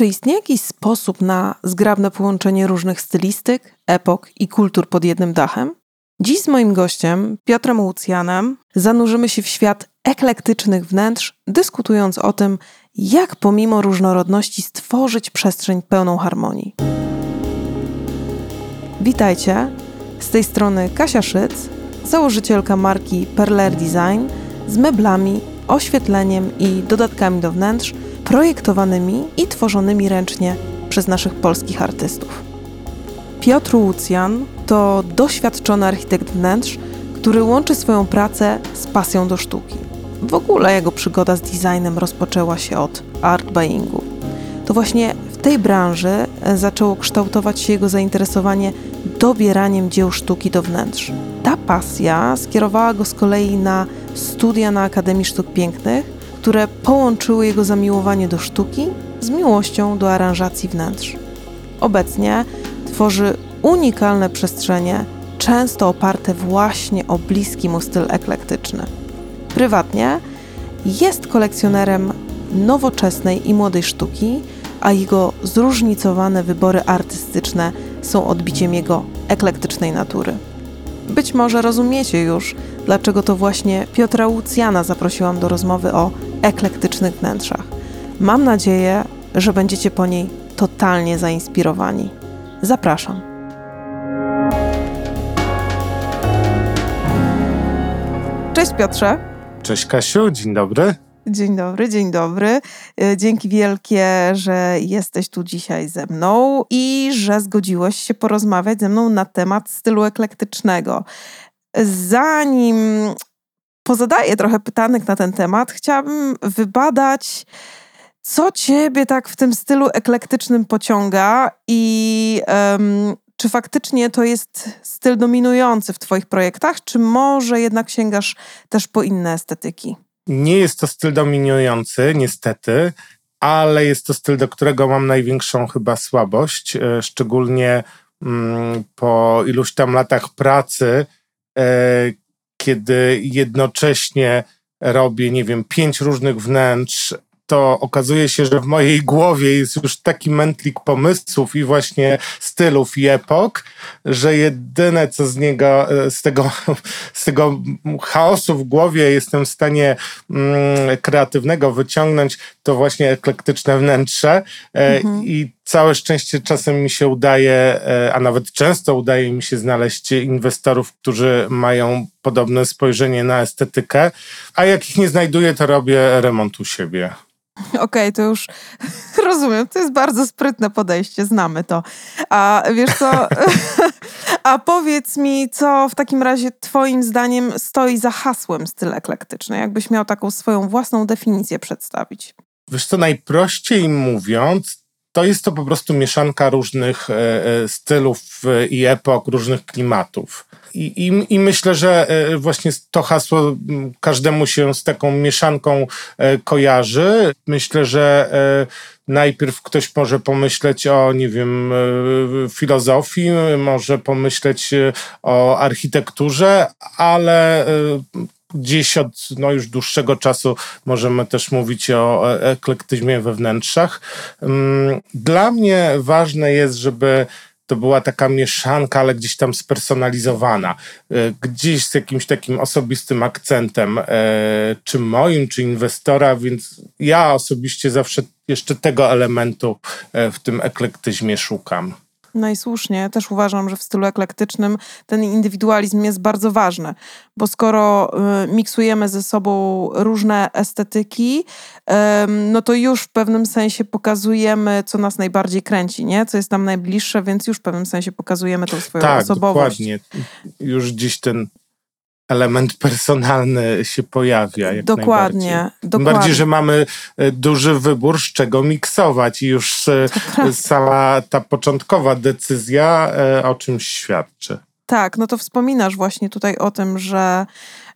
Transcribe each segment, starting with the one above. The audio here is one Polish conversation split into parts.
Czy istnieje jakiś sposób na zgrabne połączenie różnych stylistyk, epok i kultur pod jednym dachem? Dziś z moim gościem, Piotrem Łucjanem, zanurzymy się w świat eklektycznych wnętrz, dyskutując o tym, jak pomimo różnorodności stworzyć przestrzeń pełną harmonii. Witajcie, z tej strony Kasia Szyc, założycielka marki Perler Design z meblami, oświetleniem i dodatkami do wnętrz projektowanymi i tworzonymi ręcznie przez naszych polskich artystów. Piotr Łucjan to doświadczony architekt wnętrz, który łączy swoją pracę z pasją do sztuki. W ogóle jego przygoda z designem rozpoczęła się od art buyingu. To właśnie w tej branży zaczęło kształtować się jego zainteresowanie dobieraniem dzieł sztuki do wnętrz. Ta pasja skierowała go z kolei na studia na Akademii Sztuk Pięknych, które połączyły jego zamiłowanie do sztuki z miłością do aranżacji wnętrz. Obecnie tworzy unikalne przestrzenie, często oparte właśnie o bliski mu styl eklektyczny. Prywatnie jest kolekcjonerem nowoczesnej i młodej sztuki, a jego zróżnicowane wybory artystyczne są odbiciem jego eklektycznej natury. Być może rozumiecie już, dlaczego to właśnie Piotra Łucjana zaprosiłam do rozmowy o eklektycznych wnętrzach. Mam nadzieję, że będziecie po niej totalnie zainspirowani. Zapraszam. Cześć Piotrze. Cześć Kasiu, dzień dobry. Dzień dobry, dzień dobry. E, dzięki wielkie, że jesteś tu dzisiaj ze mną i że zgodziłeś się porozmawiać ze mną na temat stylu eklektycznego. Zanim pozadaję trochę pytanek na ten temat, chciałabym wybadać, co ciebie tak w tym stylu eklektycznym pociąga i um, czy faktycznie to jest styl dominujący w Twoich projektach, czy może jednak sięgasz też po inne estetyki? Nie jest to styl dominujący, niestety, ale jest to styl, do którego mam największą chyba słabość, e, szczególnie mm, po iluś tam latach pracy, e, kiedy jednocześnie robię, nie wiem, pięć różnych wnętrz, to okazuje się, że w mojej głowie jest już taki mętlik pomysłów i właśnie stylów i epok, że jedyne co z niego, z tego, z tego chaosu w głowie jestem w stanie mm, kreatywnego wyciągnąć, to właśnie eklektyczne wnętrze e, mhm. i całe szczęście czasem mi się udaje, e, a nawet często udaje mi się znaleźć inwestorów, którzy mają podobne spojrzenie na estetykę, a jak ich nie znajduję, to robię remont u siebie. Okej, okay, to już rozumiem. To jest bardzo sprytne podejście, znamy to. A wiesz co? A powiedz mi, co w takim razie Twoim zdaniem stoi za hasłem styl eklektyczny? Jakbyś miał taką swoją własną definicję przedstawić? Wiesz co, najprościej mówiąc, to jest to po prostu mieszanka różnych e, e, stylów e, i epok, różnych klimatów. I, i, I, myślę, że właśnie to hasło każdemu się z taką mieszanką kojarzy. Myślę, że najpierw ktoś może pomyśleć o, nie wiem, filozofii, może pomyśleć o architekturze, ale gdzieś od no, już dłuższego czasu możemy też mówić o eklektyzmie we wnętrzach. Mm, dla mnie ważne jest, żeby to była taka mieszanka, ale gdzieś tam spersonalizowana, e, gdzieś z jakimś takim osobistym akcentem, e, czy moim, czy inwestora, więc ja osobiście zawsze jeszcze tego elementu e, w tym eklektyzmie szukam. No i słusznie, też uważam, że w stylu eklektycznym ten indywidualizm jest bardzo ważny, bo skoro y, miksujemy ze sobą różne estetyki, no to już w pewnym sensie pokazujemy, co nas najbardziej kręci, nie? co jest nam najbliższe, więc już w pewnym sensie pokazujemy tą swoją tak, osobowość. Dokładnie. Już gdzieś ten element personalny się pojawia. Jak dokładnie, dokładnie. Tym bardziej, że mamy e, duży wybór, z czego miksować i już sama ta początkowa decyzja e, o czymś świadczy. Tak, no to wspominasz właśnie tutaj o tym, że,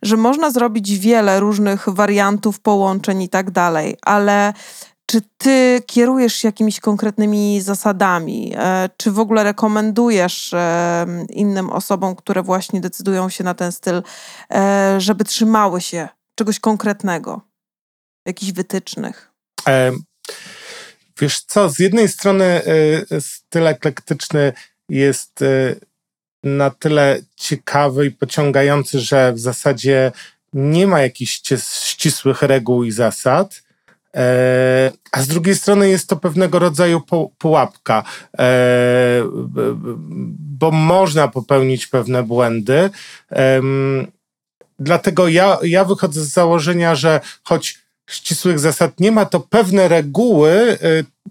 że można zrobić wiele różnych wariantów, połączeń i tak dalej, ale czy ty kierujesz się jakimiś konkretnymi zasadami? E, czy w ogóle rekomendujesz e, innym osobom, które właśnie decydują się na ten styl, e, żeby trzymały się czegoś konkretnego, jakichś wytycznych? Wiesz co, z jednej strony styl eklektyczny jest na tyle ciekawy i pociągający, że w zasadzie nie ma jakichś ścisłych reguł i zasad. E, a z drugiej strony jest to pewnego rodzaju pułapka, e, bo można popełnić pewne błędy. Dlatego ja, ja wychodzę z założenia, że choć ścisłych zasad nie ma, to pewne reguły e,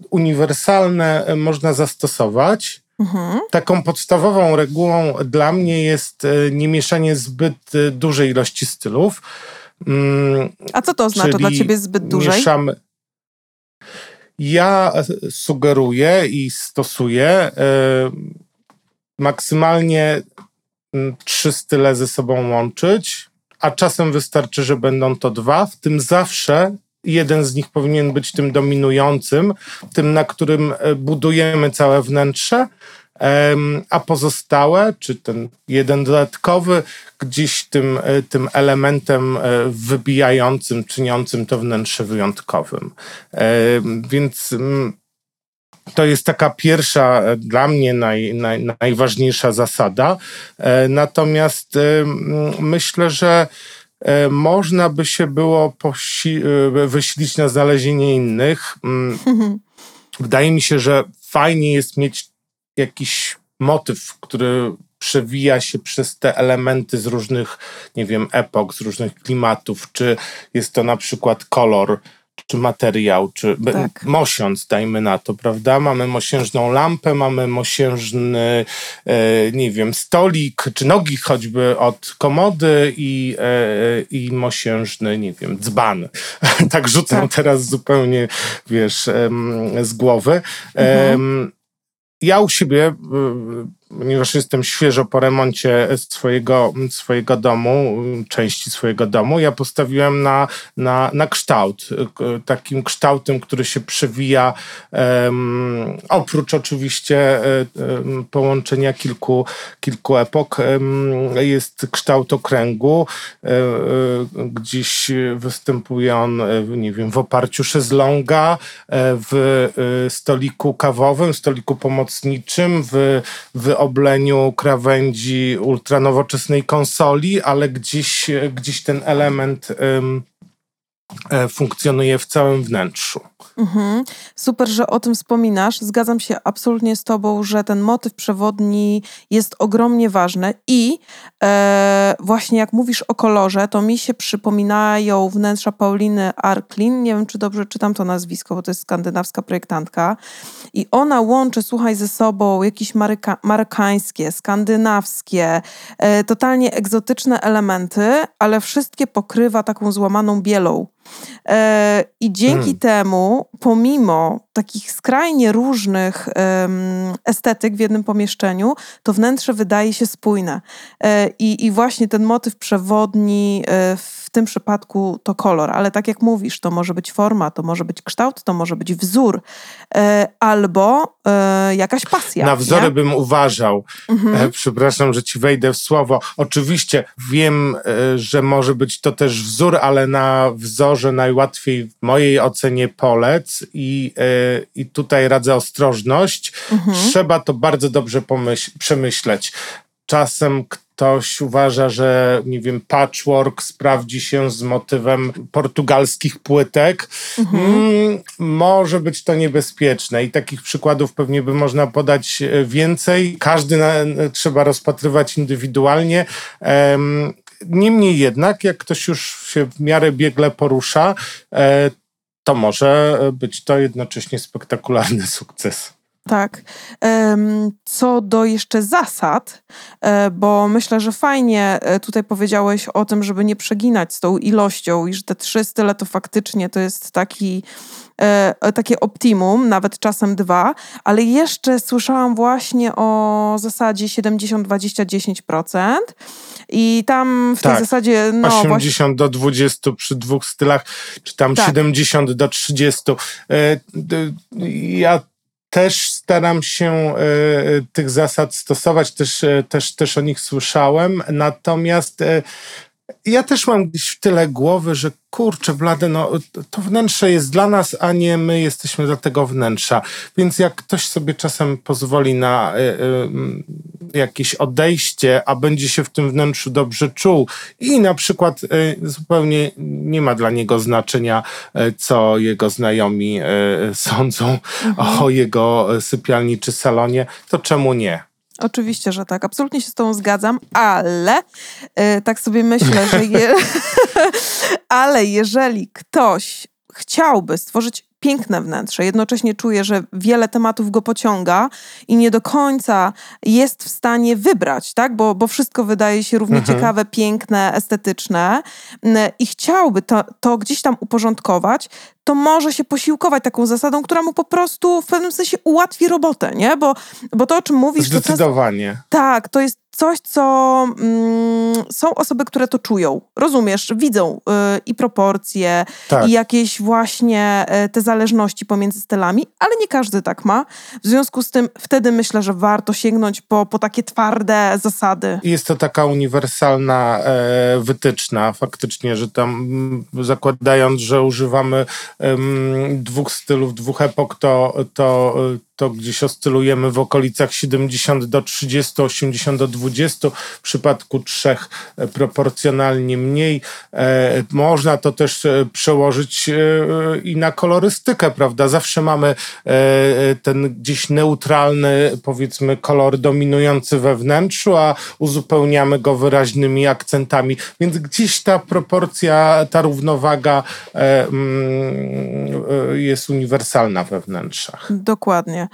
uniwersalne można zastosować. Mhm. Taką podstawową regułą dla mnie jest nie mieszanie zbyt dużej ilości stylów. Mm, A co to oznacza dla ciebie zbyt dużej? Mieszamy. Ja sugeruję i stosuję y, maksymalnie mm, trzy style ze sobą łączyć, a czasem wystarczy, że będą to dwa, w tym zawsze jeden z nich powinien być tym dominującym, tym, na którym e, budujemy całe wnętrze, a pozostałe, czy ten jeden dodatkowy, gdzieś tym, e, tym elementem e, wybijającym, czyniącym to wnętrze wyjątkowym. Więc mm, to jest taka pierwsza e, dla mnie naj, naj, najważniejsza zasada. Natomiast myślę, że można by się było wysilić na znalezienie innych. Mm, wydaje mi się, że fajnie jest mieć jakiś motyw, który przewija się przez te elementy z różnych, nie wiem, epok, z różnych klimatów, czy jest to na przykład kolor, czy materiał, czy tak. mosiąc, dajmy na to, prawda? Mamy mosiężną lampę, mamy mosiężny, e, nie wiem, stolik, czy nogi choćby od komody i, e, i mosiężny, nie wiem, dzban. tak rzucam tak. teraz zupełnie, wiesz, z głowy. Mhm. Ja u siebie ponieważ jestem świeżo po remoncie swojego, swojego domu, części swojego domu, ja postawiłem na, na, na kształt. Takim kształtem, który się przewija, um, oprócz oczywiście um, połączenia kilku, kilku epok, um, jest kształt okręgu. Um, gdzieś występuje on, nie wiem, w oparciu szezlonga, w stoliku kawowym, stoliku pomocniczym, w, w obleniu krawędzi ultranowoczesnej konsoli, ale gdzieś, gdzieś ten element funkcjonuje w całym wnętrzu. Mhm. Super, że o tym wspominasz. Zgadzam się absolutnie z Tobą, że ten motyw przewodni jest ogromnie ważny i e, właśnie jak mówisz o kolorze, to mi się przypominają wnętrza Pauliny Arklin. Nie wiem, czy dobrze czytam to nazwisko, bo to jest skandynawska projektantka. I ona łączy, słuchaj, ze sobą jakieś maryka, skandynawskie, e, totalnie egzotyczne elementy, ale wszystkie pokrywa taką złamaną bielą. E, I dzięki hmm. temu, pomimo takich skrajnie różnych estetyk w jednym pomieszczeniu, to wnętrze wydaje się spójne. E, I, i właśnie ten motyw przewodni e, w tym przypadku to kolor, ale tak jak mówisz, to może być forma, to może być kształt, to może być wzór, albo jakaś pasja. Na wzory nie? bym uważał. Mhm. Przepraszam, że ci wejdę w słowo. Oczywiście wiem, że może być to też wzór, ale na wzorze najłatwiej w mojej ocenie polec i, yy, i tutaj radzę ostrożność. Mhm. Trzeba to bardzo dobrze pomyśl, przemyśleć. Czasem ktoś uważa, że nie wiem, patchwork sprawdzi się z motywem portugalskich płytek. Mhm. Mm, może być to niebezpieczne i takich przykładów pewnie by można podać e, więcej. Każdy na, trzeba rozpatrywać indywidualnie. Um, Niemniej jednak, jak ktoś już się w miarę biegle porusza, e, to może być to jednocześnie spektakularny sukces. Tak. Co do jeszcze zasad, e, bo myślę, że fajnie e, tutaj powiedziałeś o tym, żeby nie przeginać z tą ilością i że te trzy style to faktycznie to jest taki takie optimum, nawet czasem dwa, ale jeszcze słyszałam właśnie o zasadzie 70-20-10%. I tam w tej tak. zasadzie. No, 80 właśnie... do 20 przy dwóch stylach, czy tam tak. 70 do 30. E, ja też staram się e, tych zasad stosować, też, e, też, też o nich słyszałem, natomiast Ja też mam gdzieś w tyle głowy, że kurczę, blade, no to wnętrze jest dla nas, a nie my jesteśmy dla tego wnętrza. Więc jak ktoś sobie czasem pozwoli na y, y, jakieś odejście, a będzie się w tym wnętrzu dobrze czuł i na przykład y, zupełnie nie ma dla niego znaczenia, co jego znajomi sądzą mhm. o jego sypialni czy salonie, to czemu nie? Oczywiście, że tak. Absolutnie się z tą zgadzam, ale yy, tak sobie myślę, że je... ale jeżeli ktoś chciałby stworzyć piękne wnętrze. Jednocześnie czuję, że wiele tematów go pociąga i nie do końca jest w stanie wybrać, tak? bo, bo wszystko wydaje się równie mhm. ciekawe, piękne, estetyczne i chciałby to, to gdzieś tam uporządkować, to może się posiłkować taką zasadą, która mu po prostu w pewnym sensie ułatwi robotę, nie? Bo, bo to, o czym mówisz... Zdecydowanie. To czas, tak, to jest coś, co mm, są osoby, które to czują. Rozumiesz, widzą y, i proporcje, tak. i jakieś właśnie y, te zależności pomiędzy stylami, ale nie każdy tak ma. W związku z tym wtedy myślę, że warto sięgnąć po, po takie twarde zasady. Jest to taka uniwersalna e, wytyczna faktycznie, że tam mm, zakładając, że używamy dwóch stylów, dwóch epok, to, to to gdzieś oscylujemy w okolicach 70 do 30, 80 do 20, w przypadku trzech e, proporcjonalnie mniej. E, można to też e, przełożyć i na kolorystykę, prawda? Zawsze mamy ten gdzieś neutralny, powiedzmy, kolor dominujący we wnętrzu, a uzupełniamy go wyraźnymi akcentami, więc gdzieś ta proporcja, ta równowaga mm, jest uniwersalna we wnętrzach. Dokładnie.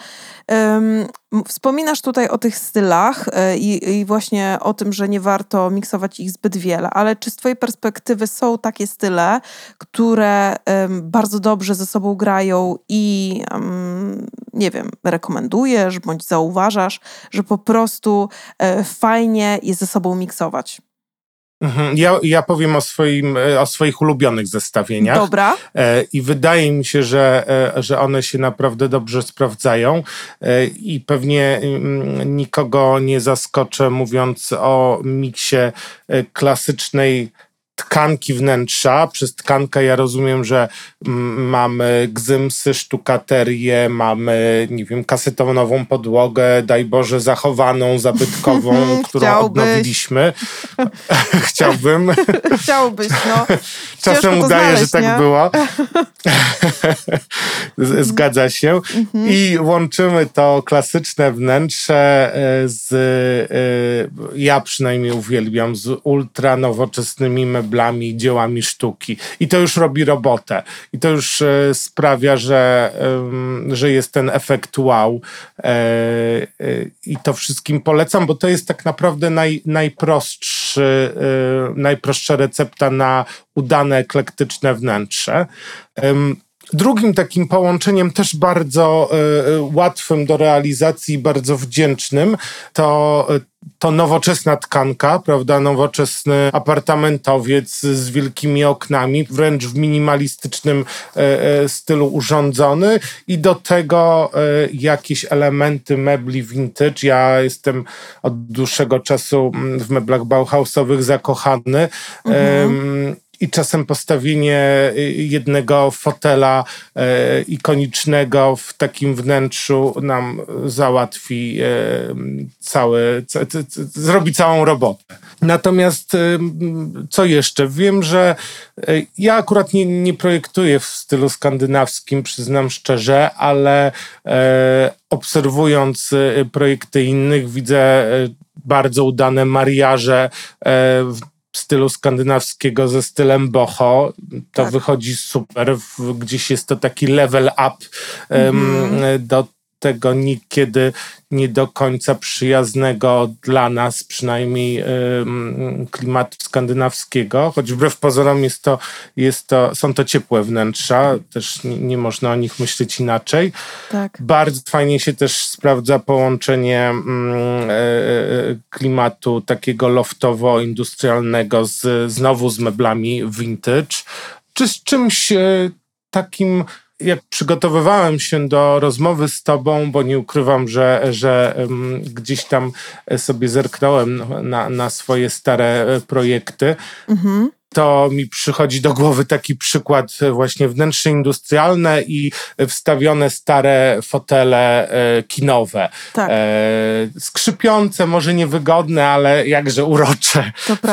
Wspominasz tutaj o tych stylach e, i, i, właśnie o tym, że nie warto miksować ich zbyt wiele, ale czy z Twojej perspektywy są takie style, które bardzo dobrze ze sobą grają i nie wiem, rekomendujesz bądź zauważasz, że po prostu e, fajnie je ze sobą miksować? Mhm. Ja, ja powiem o, swoim, e, o swoich ulubionych zestawieniach. Dobra. E, I wydaje mi się, że, e, że one się naprawdę dobrze sprawdzają. I pewnie mm, nikogo nie zaskoczę, mówiąc o miksie klasycznej tkanki wnętrza. Przez tkankę ja rozumiem, że mamy gzymsy, sztukaterię, mamy, nie wiem, kasetonową podłogę, daj Boże, zachowaną, zabytkową, którą Chciałbyś. odnowiliśmy. Chciałbym. Chciałbyś, no. Czasem udaje, że tak nie? było. Zgadza się. Mhm. I łączymy to klasyczne wnętrze e, z, e, ja przynajmniej uwielbiam, z ultra nowoczesnymi meblami meblami, dziełami sztuki. I to już robi robotę. I to już e, sprawia, że, że jest ten efekt wow. E, e, I to wszystkim polecam, bo to jest tak naprawdę naj, najprostszy, najprostsza recepta na udane eklektyczne wnętrze. Drugim takim połączeniem, też bardzo y, łatwym do realizacji, bardzo wdzięcznym, to, to nowoczesna tkanka, prawda? Nowoczesny apartamentowiec z wielkimi oknami, wręcz w minimalistycznym y, stylu urządzony, i do tego jakieś elementy mebli vintage. Ja jestem od dłuższego czasu mm, w meblach Bauhausowych zakochany. Mhm i czasem postawienie y, jednego fotela e, ikonicznego w takim wnętrzu nam załatwi e, cały, zrobi całą robotę. Natomiast e, co jeszcze? Wiem, że e, ja akurat nie, nie projektuję w stylu skandynawskim, przyznam szczerze, ale obserwując projekty innych widzę bardzo udane mariaże w stylu skandynawskiego ze stylem boho. To tak. wychodzi super. Gdzieś jest to taki level up mm -hmm. do tego niekiedy nie do końca przyjaznego dla nas, przynajmniej klimatu skandynawskiego, choć wbrew pozorom jest to, jest to, są to ciepłe wnętrza, też nie, nie można o nich myśleć inaczej. Tak. Bardzo fajnie się też sprawdza połączenie e, e, klimatu takiego loftowo-industrialnego z, znowu z meblami vintage, czy z czymś e, takim jak przygotowywałem się do rozmowy z tobą, bo nie ukrywam, że, że gdzieś tam sobie zerknąłem na, na swoje stare e, projekty, mhm to mi przychodzi do głowy taki przykład e, właśnie wnętrze industrialne i wstawione stare fotele e, kinowe. Tak. E, skrzypiące, może niewygodne, ale jakże urocze.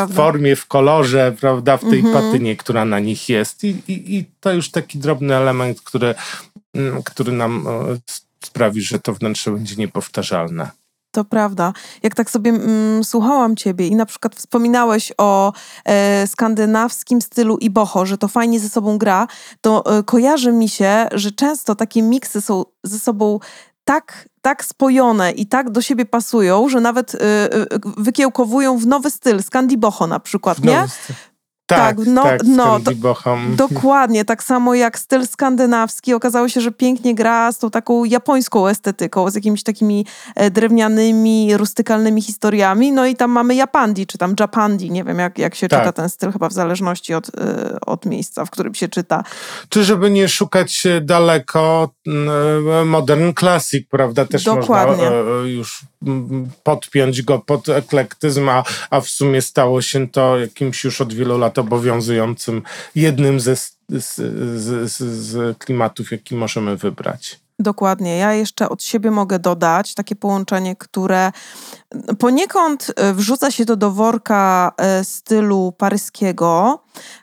W formie, w kolorze, prawda, w tej mhm. patynie, która na nich jest. I, i, I to już taki drobny element, który, mm, który nam sprawi, że to wnętrze będzie niepowtarzalne. To prawda. Jak tak sobie mm, słuchałam ciebie i na przykład wspominałeś o e, skandynawskim stylu i boho, że to fajnie ze sobą gra, to e, kojarzy mi się, że często takie miksy są ze sobą tak, tak spojone i tak do siebie pasują, że nawet y, y, wykiełkowują w nowy styl, Skandiboho na przykład, nie? Tak, tak, no, tak, no do, dokładnie. Tak samo jak styl skandynawski okazało się, że pięknie gra z tą taką japońską estetyką, z jakimiś takimi e, drewnianymi, rustykalnymi historiami. No i tam mamy Japandi, czy tam Japandi, nie wiem jak, jak się tak. czyta ten styl, chyba w zależności od, e, od miejsca, w którym się czyta. Czy żeby nie szukać daleko, e, modern classic, prawda? Też dokładnie. można już podpiąć go pod eklektyzm, a, a w sumie stało się to jakimś już od wielu lat obowiązującym jednym ze, z, z, z klimatów, jaki możemy wybrać. Dokładnie. Ja jeszcze od siebie mogę dodać takie połączenie, które poniekąd e, wrzuca się do worka e, stylu paryskiego,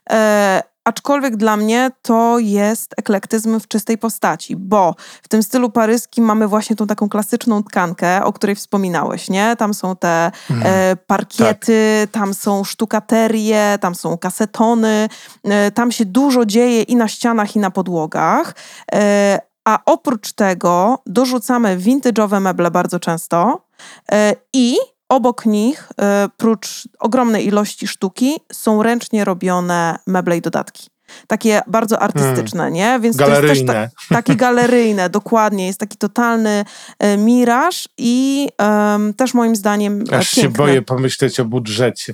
e, Aczkolwiek dla mnie to jest eklektyzm w czystej postaci, bo w tym stylu paryskim mamy właśnie tą taką klasyczną tkankę, o której wspominałeś, nie? Tam są te mm, e, parkiety, tak. tam są sztukaterie, tam są kasetony, e, tam się dużo dzieje i na ścianach, i na podłogach. E, a oprócz tego dorzucamy vintage'owe meble bardzo często e, i Obok nich, e, prócz ogromnej ilości sztuki, są ręcznie robione meble i dodatki. Takie bardzo artystyczne, hmm. nie? Więc galeryjne. to jest też ta, takie galeryjne, dokładnie. Jest taki totalny e, miraż i um, też moim zdaniem e, Aż piękne. się boję pomyśleć o budżecie.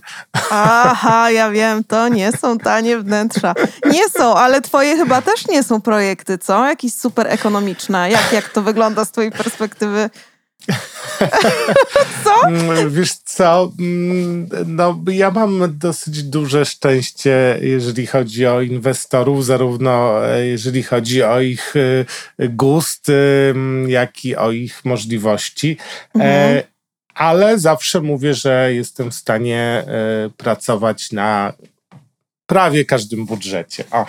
Aha, ja wiem, to nie są tanie wnętrza. Nie są, ale twoje chyba też nie są projekty, co? Jakieś super ekonomiczne. Jak, jak to wygląda z twojej perspektywy? co? Mm, wiesz co, mm, no ja mam dosyć duże szczęście, jeżeli chodzi o inwestorów, zarówno e, jeżeli chodzi o ich e, gust, jak i o ich możliwości. E, mhm. Ale zawsze mówię, że jestem w stanie pracować na prawie każdym budżecie. O.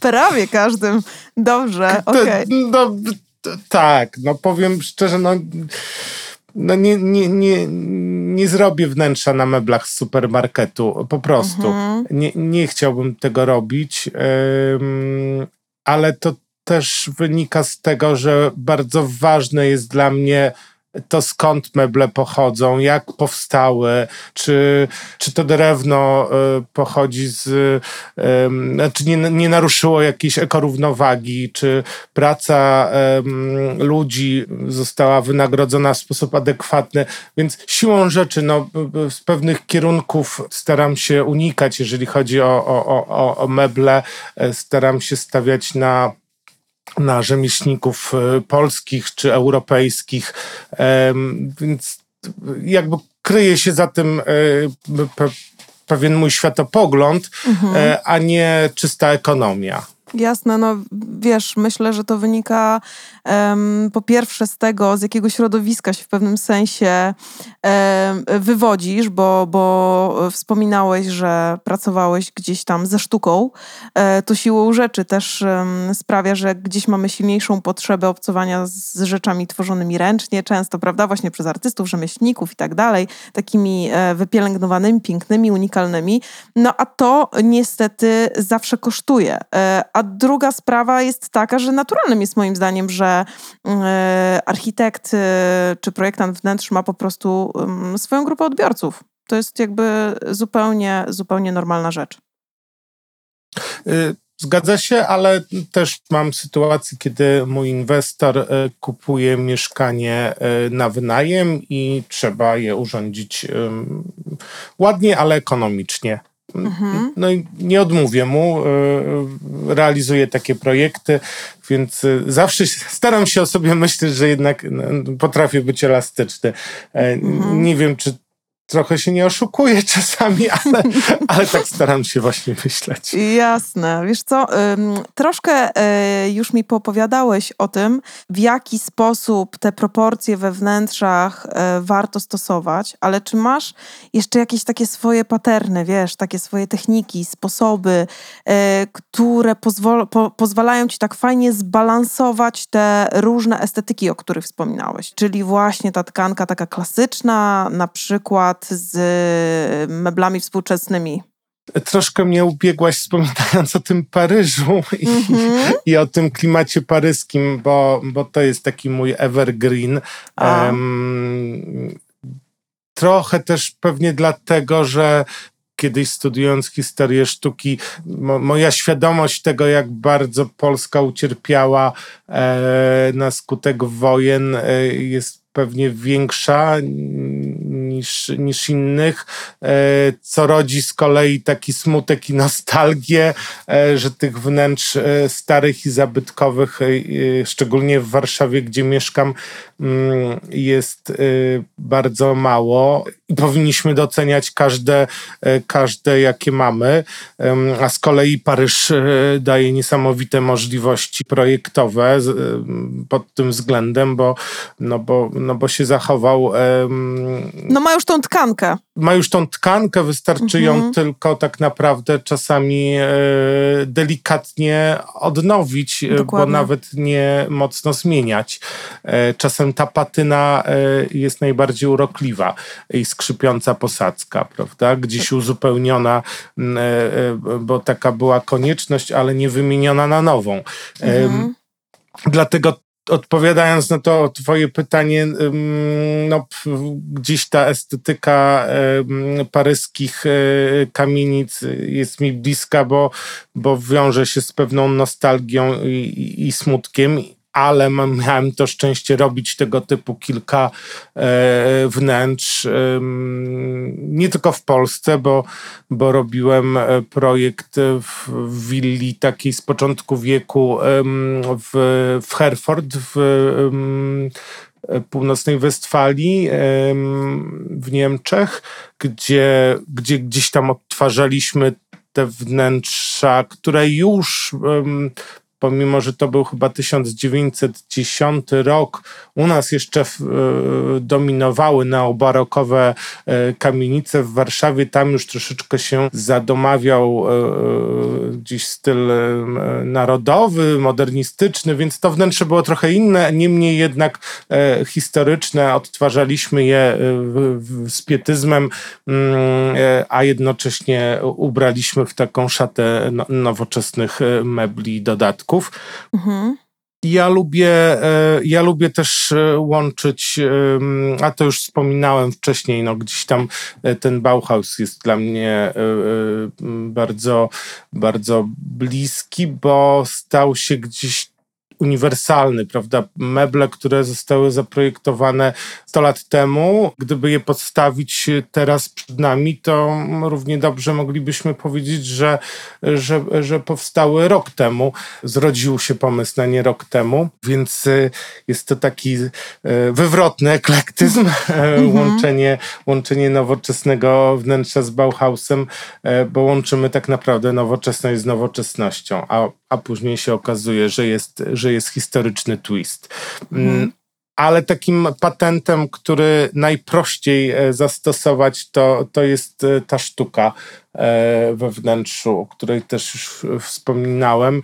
Prawie każdym. Dobrze, okej. Okay. No, tak, no powiem szczerze, no, no nie, nie, nie, nie zrobię wnętrza na meblach z supermarketu, po prostu. Mhm. Nie, nie chciałbym tego robić, ale to też wynika z tego, że bardzo ważne jest dla mnie to skąd meble pochodzą, jak powstały, czy, czy to drewno y, pochodzi z, czy nie, nie naruszyło jakiejś ekorównowagi, czy praca ludzi została wynagrodzona w sposób adekwatny. Więc siłą rzeczy, no, z pewnych kierunków staram się unikać, jeżeli chodzi o, o, o, o meble, e, staram się stawiać na na rzemieślników e, polskich czy europejskich, więc jakby kryje się za tym e, pewien mój światopogląd, mhm. E, a nie czysta ekonomia. Jasne, no wiesz, myślę, że to wynika um, po pierwsze z tego, z jakiego środowiska się w pewnym sensie um, wywodzisz, bo, bo wspominałeś, że pracowałeś gdzieś tam ze sztuką. E, to siłą rzeczy też um, sprawia, że gdzieś mamy silniejszą potrzebę obcowania z rzeczami tworzonymi ręcznie, często, prawda, właśnie przez artystów, rzemieślników i tak dalej, takimi e, wypielęgnowanymi, pięknymi, unikalnymi. No a to niestety zawsze kosztuje. E, a druga sprawa jest taka, że naturalnym jest moim zdaniem, że e, architekt e, czy projektant wnętrz ma po prostu swoją grupę odbiorców. To jest jakby zupełnie, zupełnie normalna rzecz. Y, zgadza się, ale też mam sytuację, kiedy mój inwestor kupuje mieszkanie na wynajem i trzeba je urządzić ładnie, ale ekonomicznie. Mhm. No i nie odmówię mu, e, realizuję takie projekty, więc e, zawsze staram się o sobie myśleć, że jednak no, potrafię być elastyczny. E, Mhm. Nie wiem, czy trochę się nie oszukuję czasami, ale, ale tak staram się właśnie myśleć. Jasne. Wiesz co, troszkę y, już mi poopowiadałeś o tym, w jaki sposób te proporcje we wnętrzach y, warto stosować, ale czy masz jeszcze jakieś takie swoje paterny, wiesz, takie swoje techniki, sposoby, y, które pozwol- po, pozwalają ci tak fajnie zbalansować te różne estetyki, o których wspominałeś? Czyli właśnie ta tkanka taka klasyczna, na przykład z meblami współczesnymi. Troszkę mnie ubiegłaś wspominając o tym Paryżu i, Mhm. i o tym klimacie paryskim, bo, bo to jest taki mój evergreen. Em, trochę też pewnie dlatego, że kiedyś studiując historię sztuki, mo, moja świadomość tego, jak bardzo Polska ucierpiała e, na skutek wojen, e, jest pewnie większa niż, niż innych, e, co rodzi z kolei taki smutek i nostalgię, e, że tych wnętrz e, starych i zabytkowych, szczególnie w Warszawie, gdzie mieszkam, mm, jest bardzo mało. I powinniśmy doceniać każde, każde jakie mamy, a z kolei Paryż daje niesamowite możliwości projektowe pod tym względem, bo, no bo, no bo się zachował No ma już tą tkankę. ma już tą tkankę, wystarczy ją Mhm. tylko tak naprawdę czasami e, delikatnie odnowić, e, bo Dokładnie. nawet nie mocno zmieniać. E, czasem ta patyna jest najbardziej urokliwa i skrzypiąca posadzka, prawda? Gdzieś uzupełniona, bo taka była konieczność, ale nie wymieniona na nową. Mhm. Dlatego odpowiadając na to twoje pytanie, no, gdzieś ta estetyka paryskich y, kamienic jest mi bliska, bo, bo wiąże się z pewną nostalgią i, i smutkiem. Ale miałem to szczęście robić tego typu kilka e, wnętrz, nie tylko w Polsce, bo, bo robiłem e, projekt w, willi takiej z początku wieku w, w Herford, w północnej Westfalii w Niemczech, gdzie, gdzie gdzieś tam odtwarzaliśmy te wnętrza, które już em, pomimo, że to był chyba 1910 rok, u nas jeszcze w, e, dominowały neobarokowe e, kamienice w Warszawie. Tam już troszeczkę się zadomawiał e, gdzieś styl narodowy, modernistyczny, więc to wnętrze było trochę inne, niemniej jednak historyczne. Odtwarzaliśmy je z pietyzmem, mm, a jednocześnie ubraliśmy w taką szatę no, nowoczesnych mebli i dodatków. Mhm. Ja lubię, e, ja lubię też e, łączyć, a to już wspominałem wcześniej, no gdzieś tam e, ten Bauhaus jest dla mnie bardzo, bardzo bliski, bo stał się gdzieś uniwersalny, prawda? Meble, które zostały zaprojektowane 100 lat temu, gdyby je podstawić teraz przed nami, to równie dobrze moglibyśmy powiedzieć, że, że, że powstały rok temu. Zrodził się pomysł na nie rok temu, więc y, jest to taki y, wywrotny eklektyzm, e, łączenie, łączenie nowoczesnego wnętrza z Bauhausem, e, bo łączymy tak naprawdę nowoczesność z nowoczesnością, a, a później się okazuje, że jest, że jest historyczny twist. Mm, ale takim patentem, który najprościej e, zastosować, to, to jest e, ta sztuka e, we wnętrzu, o której też już wspominałem.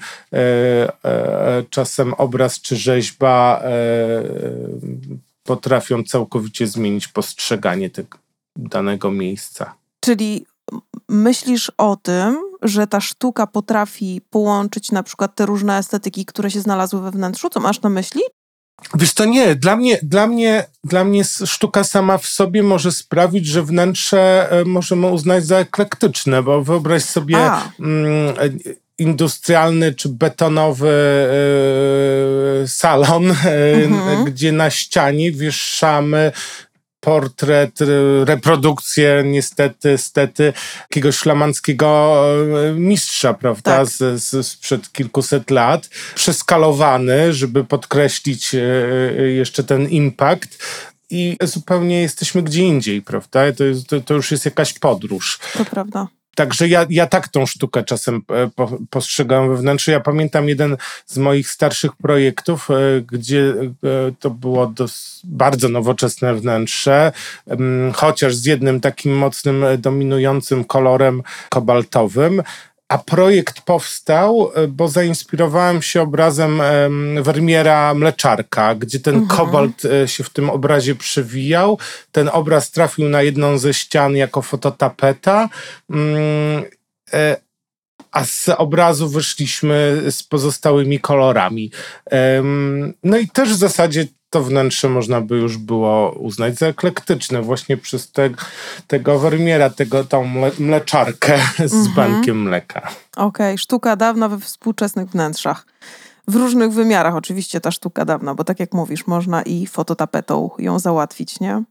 Czasem obraz czy rzeźba potrafią całkowicie zmienić postrzeganie tego danego miejsca. Czyli myślisz o tym, że ta sztuka potrafi połączyć na przykład te różne estetyki, które się znalazły we wnętrzu? Co masz na myśli? Wiesz to nie, dla mnie, dla mnie, dla mnie sztuka sama w sobie może sprawić, że wnętrze e, możemy uznać za eklektyczne, bo wyobraź sobie mm, industrialny czy betonowy e, salon, e, Mhm. gdzie na ścianie wieszamy portret, reprodukcję niestety, stety jakiegoś flamandzkiego e, mistrza, prawda, tak. z, z, sprzed kilkuset lat, przeskalowany, żeby podkreślić e, jeszcze ten impact i zupełnie jesteśmy gdzie indziej, prawda? To, jest, to, to już jest jakaś podróż. To prawda. Także ja, ja tak tą sztukę czasem e, postrzegam we wnętrzu. Ja pamiętam jeden z moich starszych projektów, e, gdzie e, to było bardzo nowoczesne wnętrze, chociaż z jednym takim mocnym, dominującym kolorem kobaltowym. A projekt powstał, e, bo zainspirowałem się obrazem Vermiera Mleczarka, gdzie ten mhm. kobalt e, się w tym obrazie przewijał. Ten obraz trafił na jedną ze ścian jako fototapeta. Mm, e, a z obrazu wyszliśmy z pozostałymi kolorami. No i też w zasadzie to wnętrze można by już było uznać za eklektyczne, właśnie przez te, tego Vermiera, tego, tą mleczarkę z mhm. bankiem mleka. Okej, okay. sztuka dawna we współczesnych wnętrzach. W różnych wymiarach oczywiście ta sztuka dawna, bo tak jak mówisz, można i fototapetą ją załatwić, nie?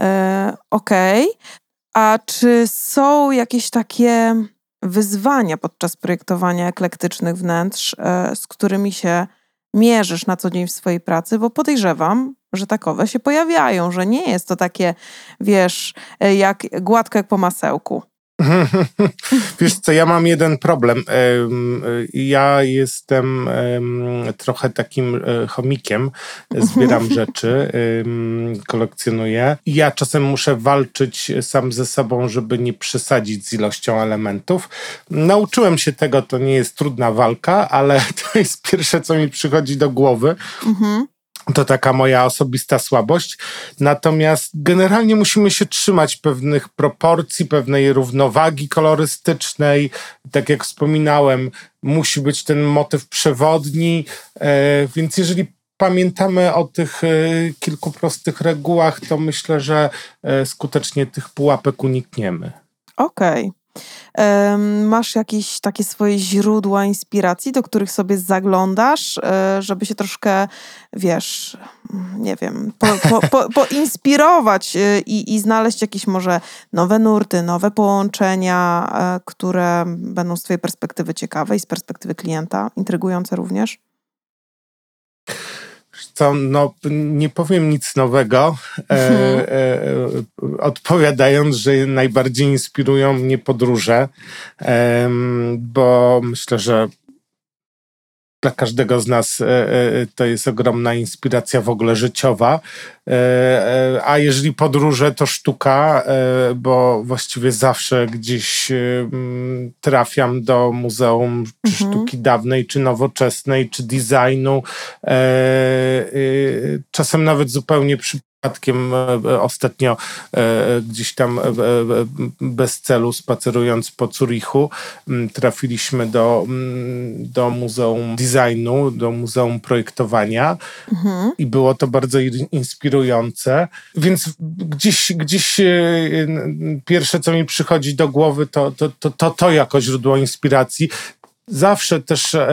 E, Okej. Okay. A czy są jakieś takie wyzwania podczas projektowania eklektycznych wnętrz, e, z którymi się mierzysz na co dzień w swojej pracy, bo podejrzewam, że takowe się pojawiają, że nie jest to takie, wiesz, e, jak gładko jak po masełku. Wiesz co, ja mam jeden problem. Ja jestem trochę takim e, chomikiem, zbieram rzeczy, kolekcjonuję ja czasem muszę walczyć sam ze sobą, żeby nie przesadzić z ilością elementów. Nauczyłem się tego, to nie jest trudna walka, ale to jest pierwsze, co mi przychodzi do głowy. Mhm. To taka moja osobista słabość. Natomiast generalnie musimy się trzymać pewnych proporcji, pewnej równowagi kolorystycznej. Tak jak wspominałem, musi być ten motyw przewodni. E, więc jeżeli pamiętamy o tych e, kilku prostych regułach, to myślę, że e, skutecznie tych pułapek unikniemy. Okej. Okay. Masz jakieś takie swoje źródła inspiracji, do których sobie zaglądasz, e, żeby się troszkę, wiesz, nie wiem, po, po, po, poinspirować e, i, i znaleźć jakieś może nowe nurty, nowe połączenia, e, które będą z Twojej perspektywy ciekawe i z perspektywy klienta, intrygujące również? Co, no, nie powiem nic nowego, e, mhm. e, e, odpowiadając, że najbardziej inspirują mnie podróże, e, bo myślę, że dla każdego z nas e, e, to jest ogromna inspiracja w ogóle życiowa. E, a jeżeli podróże, to sztuka, bo właściwie zawsze gdzieś trafiam do muzeum czy mhm. sztuki dawnej, czy nowoczesnej, czy designu. Czasem nawet zupełnie przy przypadkiem e, e, ostatnio e, gdzieś tam bez celu spacerując po Zurichu trafiliśmy do, do Muzeum Designu, do Muzeum Projektowania mhm. i było to bardzo inspirujące. Więc gdzieś, gdzieś pierwsze, co mi przychodzi do głowy, to to, to, to, to jako źródło inspiracji. Zawsze też e,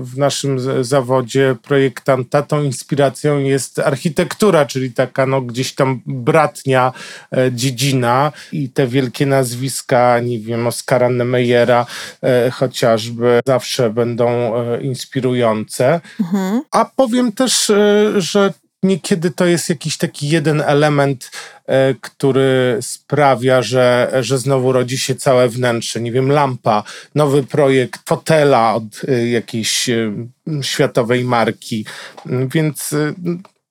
w naszym zawodzie projektanta tą inspiracją jest architektura, czyli taka no, gdzieś tam bratnia e, dziedzina i te wielkie nazwiska, nie wiem, Oskara Nemeyera e, chociażby zawsze będą inspirujące. Mhm. A powiem też, że niekiedy to jest jakiś taki jeden element, e, który sprawia, że, że znowu rodzi się całe wnętrze. Nie wiem, lampa, nowy projekt fotela od e, jakiejś e, światowej marki. Więc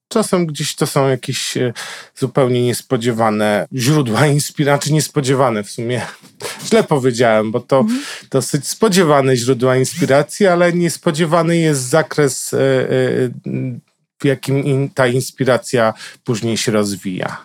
czasem gdzieś to są jakieś zupełnie niespodziewane źródła inspiracji, niespodziewane w sumie. Źle powiedziałem, bo to mhm. dosyć spodziewane źródła inspiracji, ale niespodziewany jest zakres w jakim in, ta inspiracja później się rozwija.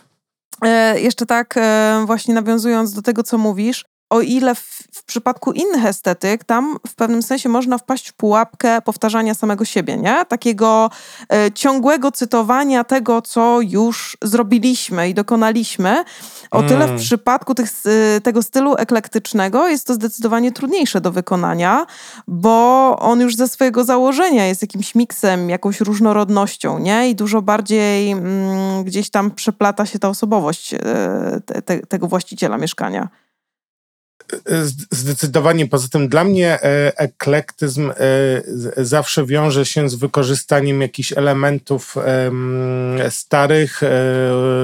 E, jeszcze tak, e, właśnie nawiązując do tego, co mówisz, o ile w, w, przypadku innych estetyk, tam w pewnym sensie można wpaść w pułapkę powtarzania samego siebie, nie? Takiego e, ciągłego cytowania tego, co już zrobiliśmy i dokonaliśmy. O tyle w Mm. przypadku tych, s- tego stylu eklektycznego jest to zdecydowanie trudniejsze do wykonania, bo on już ze swojego założenia jest jakimś miksem, jakąś różnorodnością, nie? I dużo bardziej mm, gdzieś tam przeplata się ta osobowość e, te, tego właściciela mieszkania. Zdecydowanie. Poza tym dla mnie e, eklektyzm e, zawsze wiąże się z wykorzystaniem jakichś elementów em, starych, e,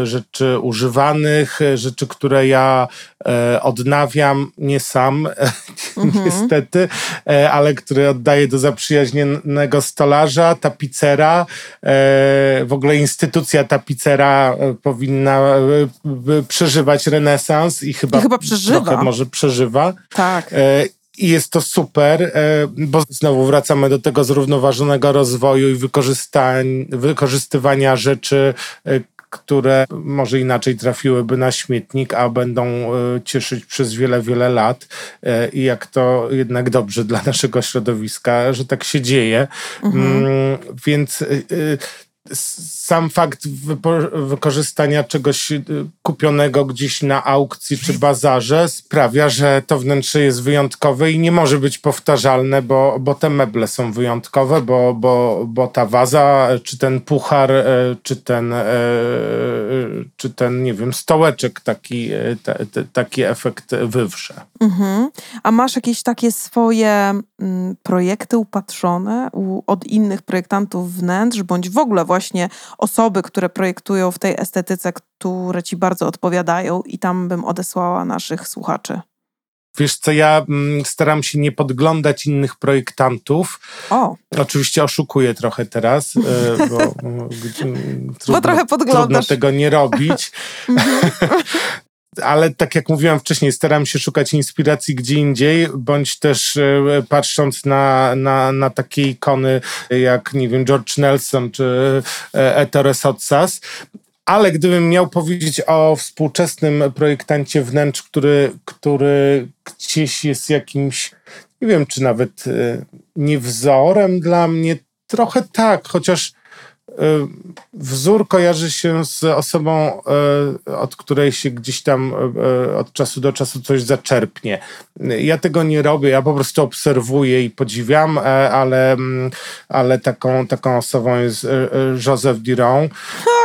rzeczy używanych, rzeczy, które ja odnawiam, nie sam, Mhm. niestety, ale które oddaję do zaprzyjaźnionego stolarza, tapicera. W ogóle instytucja tapicera powinna przeżywać renesans i chyba, I chyba przeżywa. może przeżywa. Tak. E, I jest to super, e, bo znowu wracamy do tego zrównoważonego rozwoju i wykorzystywania rzeczy, e, które może inaczej trafiłyby na śmietnik, a będą cieszyć przez wiele, wiele lat. I jak to jednak dobrze dla naszego środowiska, że tak się dzieje. Mm, Więc sam fakt wykorzystania czegoś y, kupionego gdzieś na aukcji czy bazarze sprawia, że to wnętrze jest wyjątkowe i nie może być powtarzalne, bo, bo te meble są wyjątkowe, bo, bo, bo ta waza, czy ten puchar, e, czy ten, e, czy ten nie wiem, stołeczek taki, e, taki efekt wywrze. Mhm. A masz jakieś takie swoje mm, projekty upatrzone u, od innych projektantów wnętrz, bądź w ogóle właśnie osoby, które projektują w tej estetyce, które ci bardzo odpowiadają i tam bym odesłała naszych słuchaczy. Wiesz co, ja mm, staram się nie podglądać innych projektantów, O, Oczywiście oszukuję trochę teraz, e, bo, mm, gdzie- mm, trudno, trochę podglądasz. trudno tego nie robić. Ale tak jak mówiłam wcześniej, staram się szukać inspiracji gdzie indziej, bądź też e, patrząc na, na, na takie ikony jak, nie wiem, George Nelson czy e, Ettore Sotsas. Ale gdybym miał powiedzieć o współczesnym projektancie wnętrz, który, który gdzieś jest jakimś, nie wiem, czy nawet e, nie wzorem dla mnie, trochę tak, chociaż wzór kojarzy się z osobą, e, od której się gdzieś tam e, od czasu do czasu coś zaczerpnie. Ja tego nie robię, ja po prostu obserwuję i podziwiam, e, ale, mm, ale taką, taką osobą jest e, e, Joseph Diron.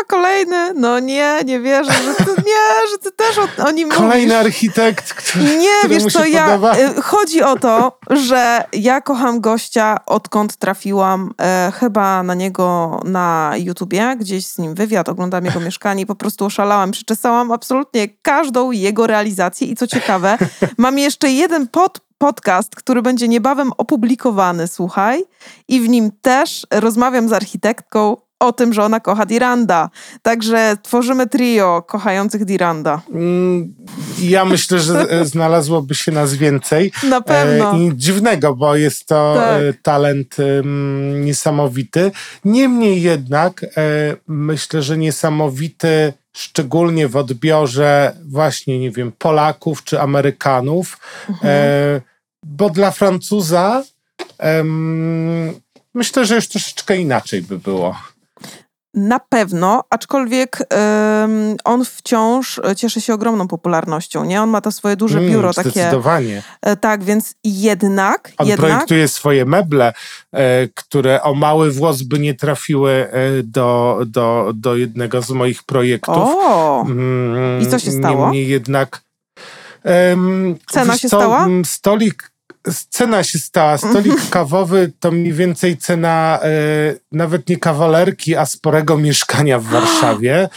a kolejny, no nie, nie wierzę, że ty, nie, że ty też o, o nim Kolejny mówisz. architekt, który, Nie, wiesz co, ja, chodzi o to, że ja kocham gościa, odkąd trafiłam e, chyba na niego na YouTubie, gdzieś z nim wywiad, oglądam jego mieszkanie i po prostu oszalałam, przeczesałam absolutnie każdą jego realizację. I co ciekawe, mam jeszcze jeden pod, podcast, który będzie niebawem opublikowany, słuchaj, i w nim też rozmawiam z architektką o tym, że ona kocha Diranda. Także tworzymy trio kochających Diranda. Mm, Ja myślę, że e, znalazłoby się nas więcej. Na pewno. E, I dziwnego, bo jest to Tak. e, talent em, niesamowity. Niemniej jednak myślę, że niesamowity szczególnie w odbiorze właśnie, nie wiem, Polaków czy Amerykanów, Mhm. bo dla Francuza myślę, że już troszeczkę inaczej by było. Na pewno, aczkolwiek ym, on wciąż e, cieszy się ogromną popularnością, nie? On ma to swoje duże Mm, biuro takie. Zdecydowanie. E, tak, więc jednak, On jednak projektuje swoje meble, e, które o mały włos by nie trafiły e, do, do, do jednego z moich projektów. O! Mm, I co się stało? Niemniej jednak. em, Cena się co, stała? mm, Stolik. Cena się stała. Stolik kawowy to mniej więcej cena e, nawet nie kawalerki, a sporego mieszkania w Warszawie.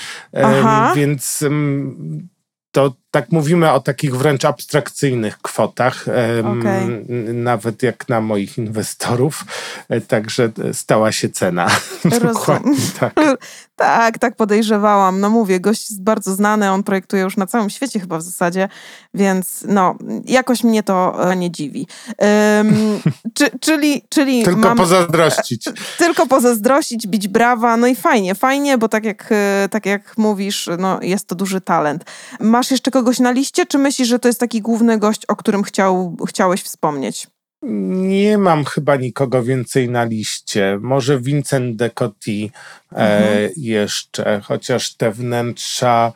Aha. więc em, to tak mówimy o takich wręcz abstrakcyjnych kwotach, n- nawet jak na moich inwestorów. E, Także e, stała się cena. Dokładnie tak. Tak, tak podejrzewałam. No mówię, gość jest bardzo znany, on projektuje już na całym świecie chyba w zasadzie, więc no, jakoś mnie to e, nie dziwi. Czy, czyli, czyli Tylko mam, pozazdrościć. tylko pozazdrościć, bić brawa, no i fajnie, fajnie, bo tak jak, tak jak mówisz, no jest to duży talent. Masz jeszcze kogoś kogoś na liście, czy myślisz, że to jest taki główny gość, o którym chciał, chciałeś wspomnieć? Nie mam chyba nikogo więcej na liście. Może Vincent de Coty e, Mhm. jeszcze, chociaż te wnętrza.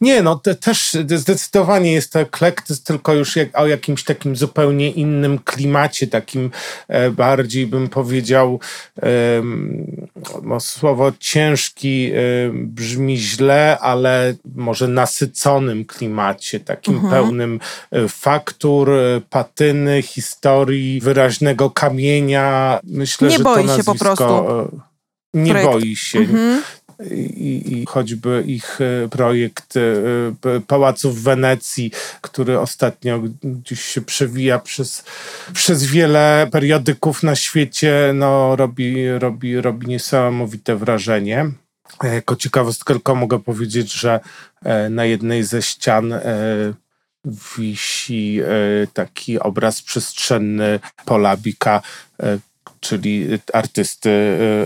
Nie, no te, też zdecydowanie jest to eklektyzm, tylko już jak, o jakimś takim zupełnie innym klimacie, takim e, bardziej bym powiedział, em, no, słowo ciężki e, brzmi źle, ale może nasyconym klimacie, takim Mhm. pełnym e, faktur, e, patyny, historii, wyraźnego kamienia. Myślę, Nie że boi to się po nazwisko, prostu. e, Nie Projekt. boi się Mhm. I, i choćby ich e, projekt e, p- Pałacu w Wenecji, który ostatnio gdzieś się przewija przez, przez wiele periodyków na świecie, no robi, robi, robi niesamowite wrażenie. E, Jako ciekawostkę tylko mogę powiedzieć, że e, na jednej ze ścian e, wisi e, taki obraz przestrzenny Polabika, e, czyli artysty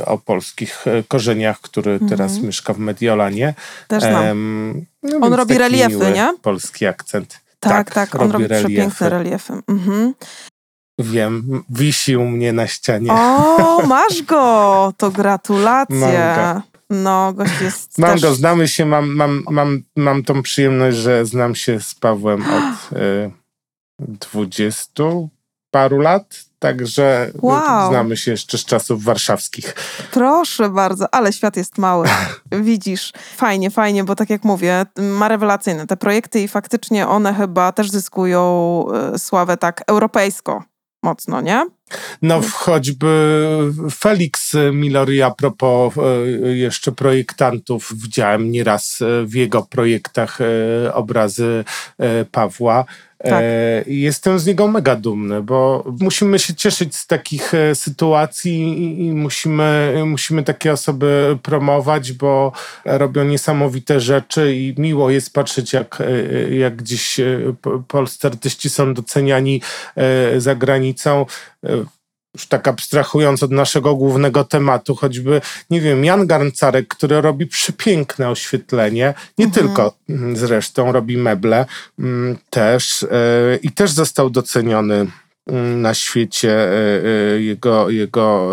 e, o polskich e, korzeniach, który teraz mieszka w Mediolanie. Też znam. No On robi reliefy, nie? Polski akcent. tak, tak, on robi przepiękne reliefy. reliefy. Mhm. Wiem, wisi u mnie na ścianie. O, masz go! To gratulacje. No, gość jest Mam też... go, znamy się, mam, mam, mam, mam tą przyjemność, że znam się z Pawłem od y, dwudziestu paru lat, także y, Wow. znamy się jeszcze z czasów warszawskich. Proszę bardzo, ale świat jest mały. Widzisz, fajnie, fajnie, bo tak jak mówię, ma rewelacyjne te projekty i faktycznie one chyba też zyskują e, sławę tak europejsko mocno, nie? No choćby Felix Milori a propos y, jeszcze projektantów, widziałem nieraz y, w jego projektach y, obrazy y, Pawła. Tak. E, i Jestem z niego mega dumny, bo musimy się cieszyć z takich e, sytuacji i, i musimy, musimy takie osoby promować, bo robią niesamowite rzeczy i miło jest patrzeć, jak, e, jak gdzieś po- polscy artyści są doceniani za granicą. Już tak abstrahując od naszego głównego tematu, choćby, nie wiem, Jan Garncarek, który robi przepiękne oświetlenie, nie tylko mm, zresztą robi meble, mm, też e, i też został doceniony mm, na świecie. e, e, Jego, jego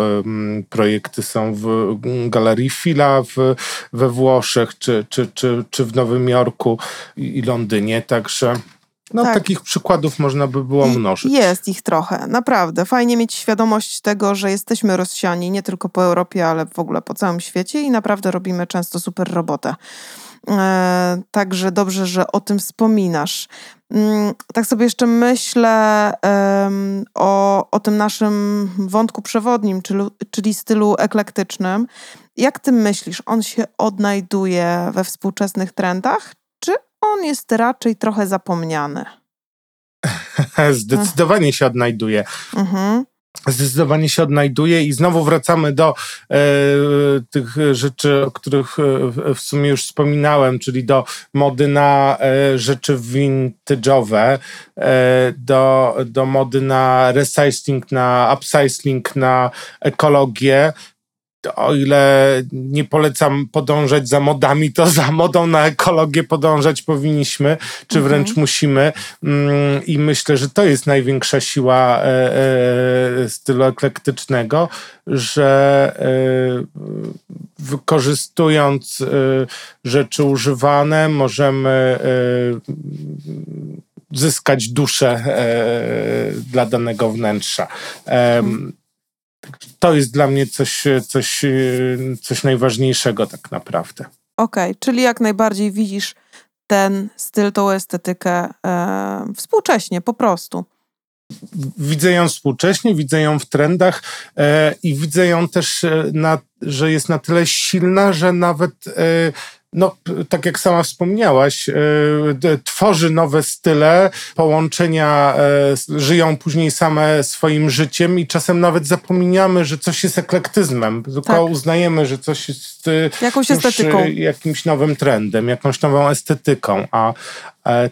projekty są w Galerii Fila w, we Włoszech, czy, czy, czy, czy w Nowym Jorku i Londynie, także no, Tak. takich przykładów można by było mnożyć. Jest ich trochę, naprawdę. Fajnie mieć świadomość tego, że jesteśmy rozsiani nie tylko po Europie, ale w ogóle po całym świecie i naprawdę robimy często super robotę. E, także dobrze, że o tym wspominasz. Mm, Tak sobie jeszcze myślę em, o, o tym naszym wątku przewodnim, czyli, czyli stylu eklektycznym. Jak ty myślisz, on się odnajduje we współczesnych trendach, on jest raczej trochę zapomniany? Zdecydowanie się odnajduje. Mhm. Zdecydowanie się odnajduje i znowu wracamy do e, tych rzeczy, o których e, w sumie już wspominałem, czyli do mody na e, rzeczy vintage'owe, e, do, do mody na recycling, na upcycling, na ekologię. O ile nie polecam podążać za modami, to za modą na ekologię podążać powinniśmy, czy wręcz musimy. Mm, I myślę, że to jest największa siła e, e, stylu eklektycznego, że e, wykorzystując rzeczy używane, możemy zyskać duszę e, dla danego wnętrza. To jest dla mnie coś, coś, e, coś najważniejszego tak naprawdę. Okej, czyli jak najbardziej widzisz ten styl, tą estetykę e, współcześnie, po prostu. Widzę ją współcześnie, widzę ją w trendach e, i widzę ją też, e, na, że jest na tyle silna, że nawet, e, no, tak jak sama wspomniałaś, e, tworzy nowe style, połączenia e, żyją później same swoim życiem i czasem nawet zapominamy, że coś jest eklektyzmem, tylko Tak. uznajemy, że coś jest e, Jakąś estetyką. jakimś nowym trendem, jakąś nową estetyką, a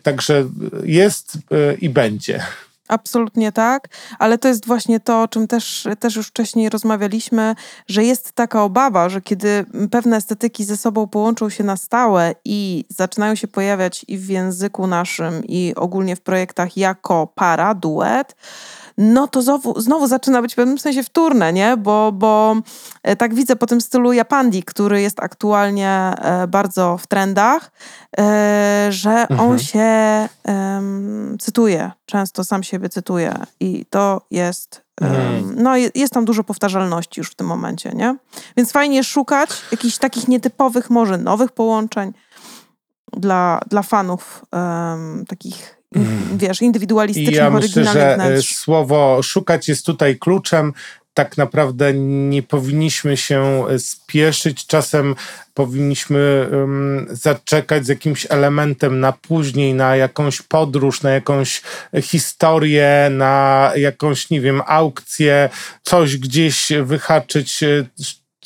także jest i będzie. Absolutnie tak, ale to jest właśnie to, o czym też, też już wcześniej rozmawialiśmy, że jest taka obawa, że kiedy pewne estetyki ze sobą połączą się na stałe i zaczynają się pojawiać i w języku naszym, i ogólnie w projektach jako para, duet, no to znowu, znowu zaczyna być w pewnym sensie wtórne, nie? Bo, bo e, tak widzę po tym stylu Japandi, który jest aktualnie e, bardzo w trendach, e, że mhm. on się um, cytuje, często sam siebie cytuje i to jest mhm. no jest tam dużo powtarzalności już w tym momencie, nie? Więc fajnie szukać jakichś takich nietypowych, może nowych połączeń dla, dla fanów um, takich. Wiesz, indywidualistycznych, ja myślę, że wnętrz. słowo szukać jest tutaj kluczem. Tak naprawdę nie powinniśmy się e, spieszyć. Czasem powinniśmy um, zaczekać z jakimś elementem na później, na jakąś podróż, na jakąś historię, na jakąś, nie wiem, aukcję, coś gdzieś wyhaczyć, e,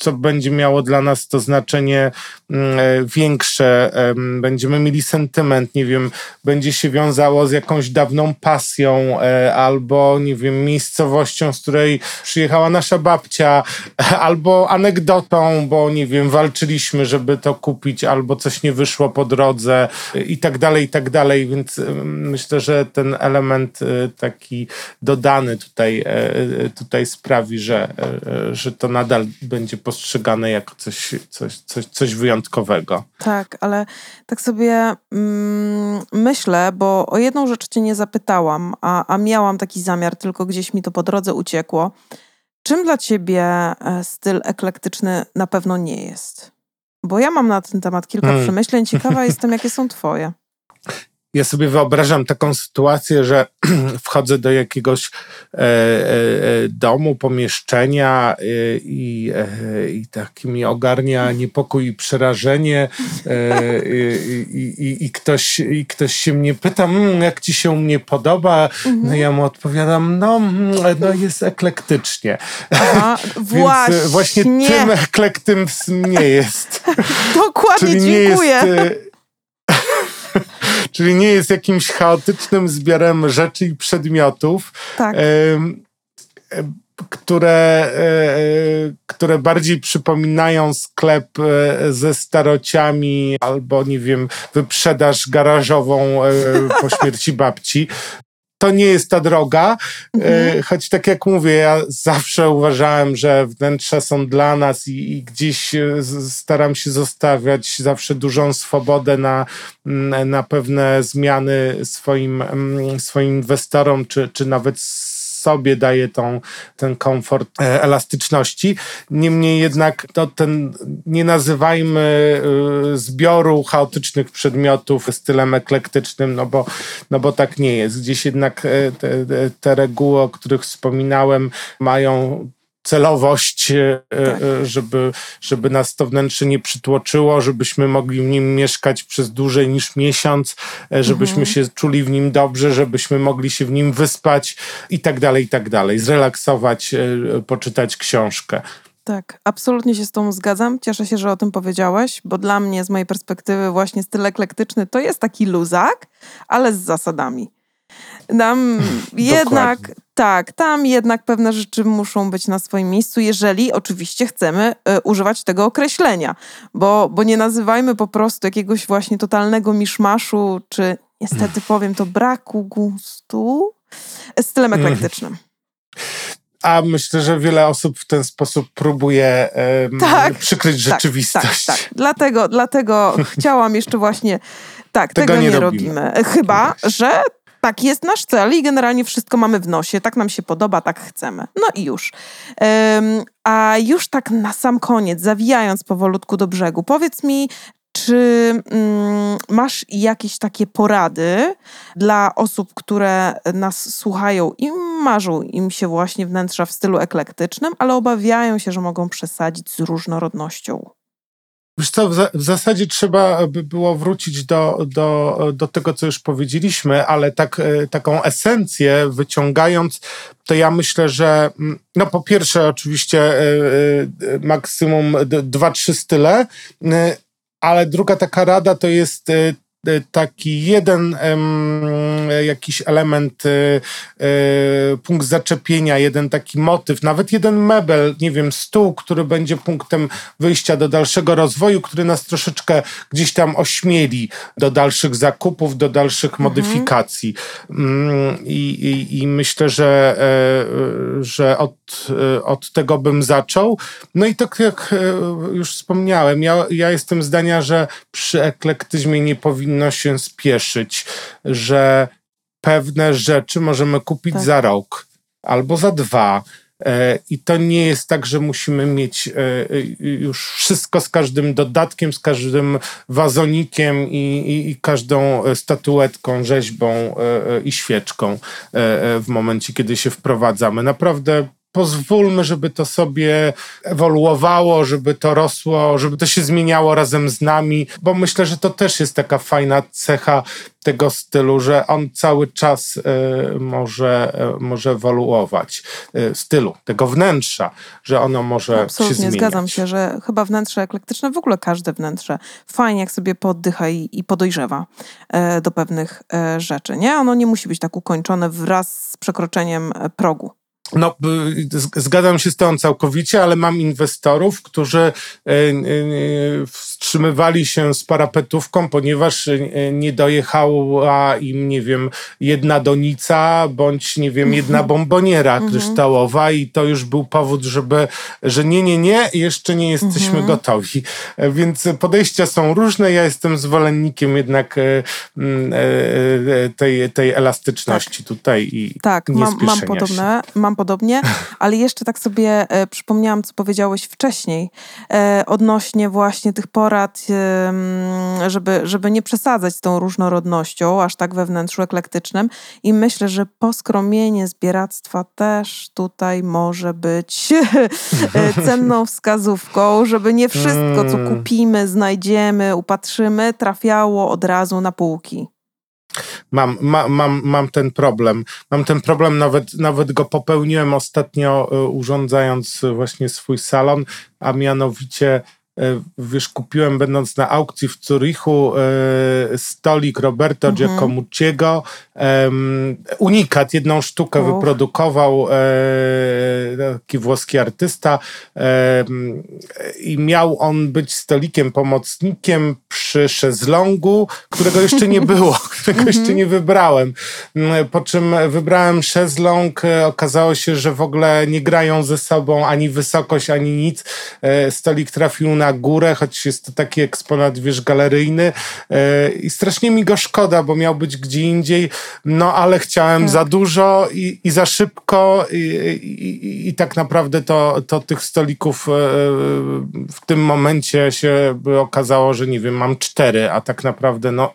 co będzie miało dla nas to znaczenie mm, e, większe. Będziemy mieli sentyment, nie wiem, będzie się wiązało z jakąś dawną pasją e, albo, nie wiem, miejscowością, z której przyjechała nasza babcia, albo anegdotą, bo, nie wiem, walczyliśmy, żeby to kupić, albo coś nie wyszło po drodze i tak dalej, i tak dalej. Więc myślę, że ten element e, taki dodany tutaj, tutaj sprawi, że, że to nadal będzie postrzegane postrzegane jako coś, coś, coś, coś wyjątkowego. Tak, ale tak sobie mm, myślę, bo o jedną rzecz cię nie zapytałam, a, a miałam taki zamiar, tylko gdzieś mi to po drodze uciekło. Czym dla ciebie e, styl eklektyczny na pewno nie jest? Bo ja mam na ten temat kilka hmm. przemyśleń. Ciekawa jestem, jakie są twoje. Ja sobie wyobrażam taką sytuację, że wchodzę do jakiegoś e, e, e domu, pomieszczenia e, i, e, i tak mi ogarnia niepokój i przerażenie e, i, i, ktoś, i ktoś się mnie pyta, mmm, jak ci się mnie podoba? Mhm. No ja mu odpowiadam, no, mm, no jest eklektycznie. Aha, właśnie. Więc właśnie tym eklektym nie jest. Dokładnie, Czyli dziękuję. Nie jest, czyli nie jest jakimś chaotycznym zbiorem rzeczy i przedmiotów. Tak. które, e, e, które bardziej przypominają sklep e, ze starociami albo, nie wiem, wyprzedaż garażową po śmierci babci to nie jest ta droga, mhm. choć tak jak mówię, ja zawsze uważałem, że wnętrza są dla nas i, i, gdzieś staram się zostawiać zawsze dużą swobodę na, mm, na pewne zmiany swoim, mm, swoim inwestorom, czy, czy nawet sobie daje tą, ten komfort e, elastyczności. Niemniej jednak to ten, nie nazywajmy e, zbioru chaotycznych przedmiotów stylem eklektycznym, no bo, no bo tak nie jest. Gdzieś jednak e, te, te reguły, o których wspominałem, mają celowość, e, e, tak. żeby, żeby nas to wnętrze nie przytłoczyło, żebyśmy mogli w nim mieszkać przez dłużej niż miesiąc, e, żebyśmy mhm. się czuli w nim dobrze, żebyśmy mogli się w nim wyspać i tak dalej, i tak dalej, zrelaksować, poczytać książkę. Tak, absolutnie się z tą zgadzam. Cieszę się, że o tym powiedziałeś, bo dla mnie, z mojej perspektywy, właśnie styl eklektyczny to jest taki luzak, ale z zasadami. Nam jednak, tak, tam jednak pewne rzeczy muszą być na swoim miejscu, jeżeli oczywiście chcemy y, używać tego określenia, bo, bo nie nazywajmy po prostu jakiegoś właśnie totalnego miszmaszu, czy niestety powiem to braku gustu, stylem mhm. eklektycznym. A myślę, że wiele osób w ten sposób próbuje um, tak, przykryć tak, rzeczywistość. Tak, tak. Dlatego, dlatego chciałam jeszcze właśnie. Tak, tego, tego nie, nie robimy. robimy. Chyba, że tak, jest nasz cel i generalnie wszystko mamy w nosie. Tak nam się podoba, tak chcemy. No i już. A już tak na sam koniec, zawijając powolutku do brzegu, powiedz mi, czy mm, masz jakieś takie porady dla osób, które nas słuchają i marzą im się właśnie wnętrza w stylu eklektycznym, ale obawiają się, że mogą przesadzić z różnorodnością? Wiesz co, w, za, w, zasadzie trzeba by było wrócić do, do, do tego, co już powiedzieliśmy, ale tak, e, taką esencję wyciągając, to ja myślę, że mm, no po pierwsze oczywiście e, e, maksimum dwa, trzy style, ale druga taka rada to jest taki jeden em, jakiś element, y, y, punkt zaczepienia, jeden taki motyw, nawet jeden mebel, nie wiem, stół, który będzie punktem wyjścia do dalszego rozwoju, który nas troszeczkę gdzieś tam ośmieli do dalszych zakupów, do dalszych modyfikacji. Mm, I, i, I myślę, że, e, że od, e, od tego bym zaczął. No i tak jak e, już wspomniałem, ja, ja jestem zdania, że przy eklektyzmie nie powinno się spieszyć, że pewne rzeczy możemy kupić Tak. za rok albo za dwa. E, I to nie jest tak, że musimy mieć e, e, już wszystko z każdym dodatkiem, z każdym wazonikiem i, i, i każdą statuetką, rzeźbą i świeczką w momencie, kiedy się wprowadzamy. Naprawdę pozwólmy, żeby to sobie ewoluowało, żeby to rosło, żeby to się zmieniało razem z nami, bo myślę, że to też jest taka fajna cecha tego stylu, że on cały czas e, może, e, może ewoluować. E, stylu, tego wnętrza, że ono może się Absolutnie, zmieniać. zgadzam się, że chyba wnętrze eklektyczne, w ogóle każde wnętrze, fajnie jak sobie poddycha i, i podojrzewa e, do pewnych e, rzeczy, nie? Ono nie musi być tak ukończone wraz z przekroczeniem e, progu. No, y, zgadzam się z tą całkowicie, ale mam inwestorów, którzy y, y, wstrzymywali się z parapetówką, ponieważ nie dojechała im, nie wiem, jedna donica, bądź, nie wiem, jedna bomboniera kryształowa i to już był powód, żeby, że nie, nie, nie, jeszcze nie jesteśmy gotowi. E, Więc podejścia są różne. Ja jestem zwolennikiem jednak e, mm, e, tej, tej elastyczności tutaj i Tak, nie mam, mam podobne, mam podobnie, ale jeszcze tak sobie e, przypomniałam, co powiedziałeś wcześniej e, odnośnie właśnie tych porad, e, żeby, żeby nie przesadzać z tą różnorodnością, aż tak we wnętrzu eklektycznym i myślę, że poskromienie zbieractwa też tutaj może być cenną wskazówką, żeby nie wszystko, co Mm. kupimy, znajdziemy, upatrzymy, trafiało od razu na półki. Mam, ma, mam, mam ten problem. Mam ten problem, nawet, nawet go popełniłem ostatnio, e, urządzając właśnie swój salon, a mianowicie. E, Wiesz, kupiłem będąc na aukcji w Zurichu e, stolik Roberto Mhm. Giacomucciego. unikat, jedną sztukę wyprodukował e, taki włoski artysta i miał on być stolikiem pomocnikiem przy szezlongu, którego jeszcze nie było, którego jeszcze nie wybrałem. Mm, Po czym wybrałem szezlong, okazało się, że w ogóle nie grają ze sobą ani wysokość, ani nic. Stolik trafił na górę, choć jest to taki eksponat, wiesz, galeryjny. E, i strasznie mi go szkoda, bo miał być gdzie indziej, no ale chciałem Tak. za dużo i, i za szybko i, i, i, tak naprawdę to, to tych stolików e, w tym momencie się okazało, że nie wiem, mam cztery, a tak naprawdę no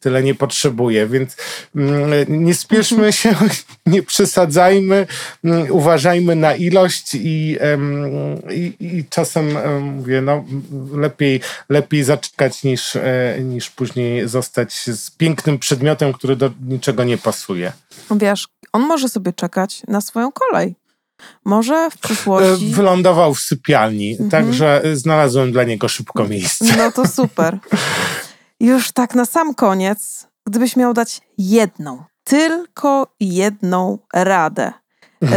tyle nie potrzebuję, więc mm, nie spieszmy się, nie przesadzajmy, mm, uważajmy na ilość i, i, i czasem em, mówię, no lepiej, lepiej zaczekać niż, e, niż później zostać z pięknym przedmiotem, który do niczego nie pasuje. Wiesz, on może sobie czekać na swoją kolej. Może w E, przyszłości. Wylądował w sypialni, Mhm. także znalazłem dla niego szybko miejsce. No to super. Już tak na sam koniec, gdybyś miał dać jedną, tylko jedną radę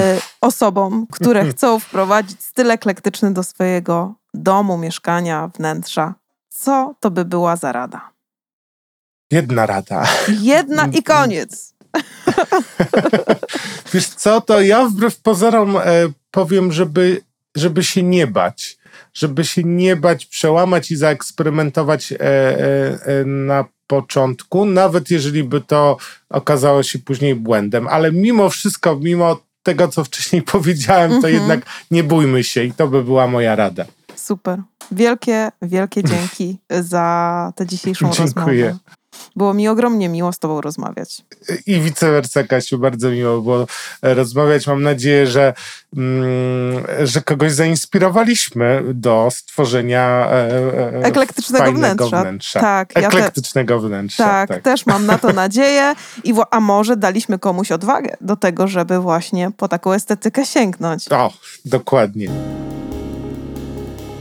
osobom, które chcą wprowadzić styl eklektyczny do swojego domu, mieszkania, wnętrza, co to by była za rada? Jedna rada. Jedna i koniec. Wiesz co, to ja wbrew pozorom e, powiem, żeby, żeby się nie bać. Żeby się nie bać, przełamać i zaeksperymentować e, e, e, na początku, nawet jeżeli by to okazało się później błędem. Ale mimo wszystko, mimo tego, co wcześniej powiedziałem, to Mhm. jednak nie bójmy się i to by była moja rada. Super. Wielkie, wielkie dzięki za tę dzisiejszą Dziękuję. rozmowę. Było mi ogromnie miło z Tobą rozmawiać. I vice versa, Kasiu, bardzo miło było e, rozmawiać. Mam nadzieję, że, mm, że kogoś zainspirowaliśmy do stworzenia e, e, Eklektycznego fajnego wnętrza. Tak, ja te- Eklektycznego wnętrza. Tak, tak. też mam na to nadzieję. I a może daliśmy komuś odwagę do tego, żeby właśnie po taką estetykę sięgnąć. O, dokładnie.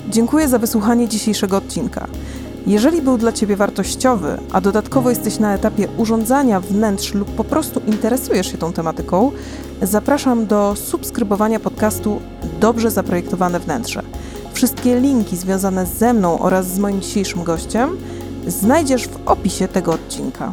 Dziękuję za wysłuchanie dzisiejszego odcinka. Jeżeli był dla Ciebie wartościowy, a dodatkowo jesteś na etapie urządzania wnętrz lub po prostu interesujesz się tą tematyką, zapraszam do subskrybowania podcastu Dobrze Zaprojektowane Wnętrze. Wszystkie linki związane ze mną oraz z moim dzisiejszym gościem znajdziesz w opisie tego odcinka.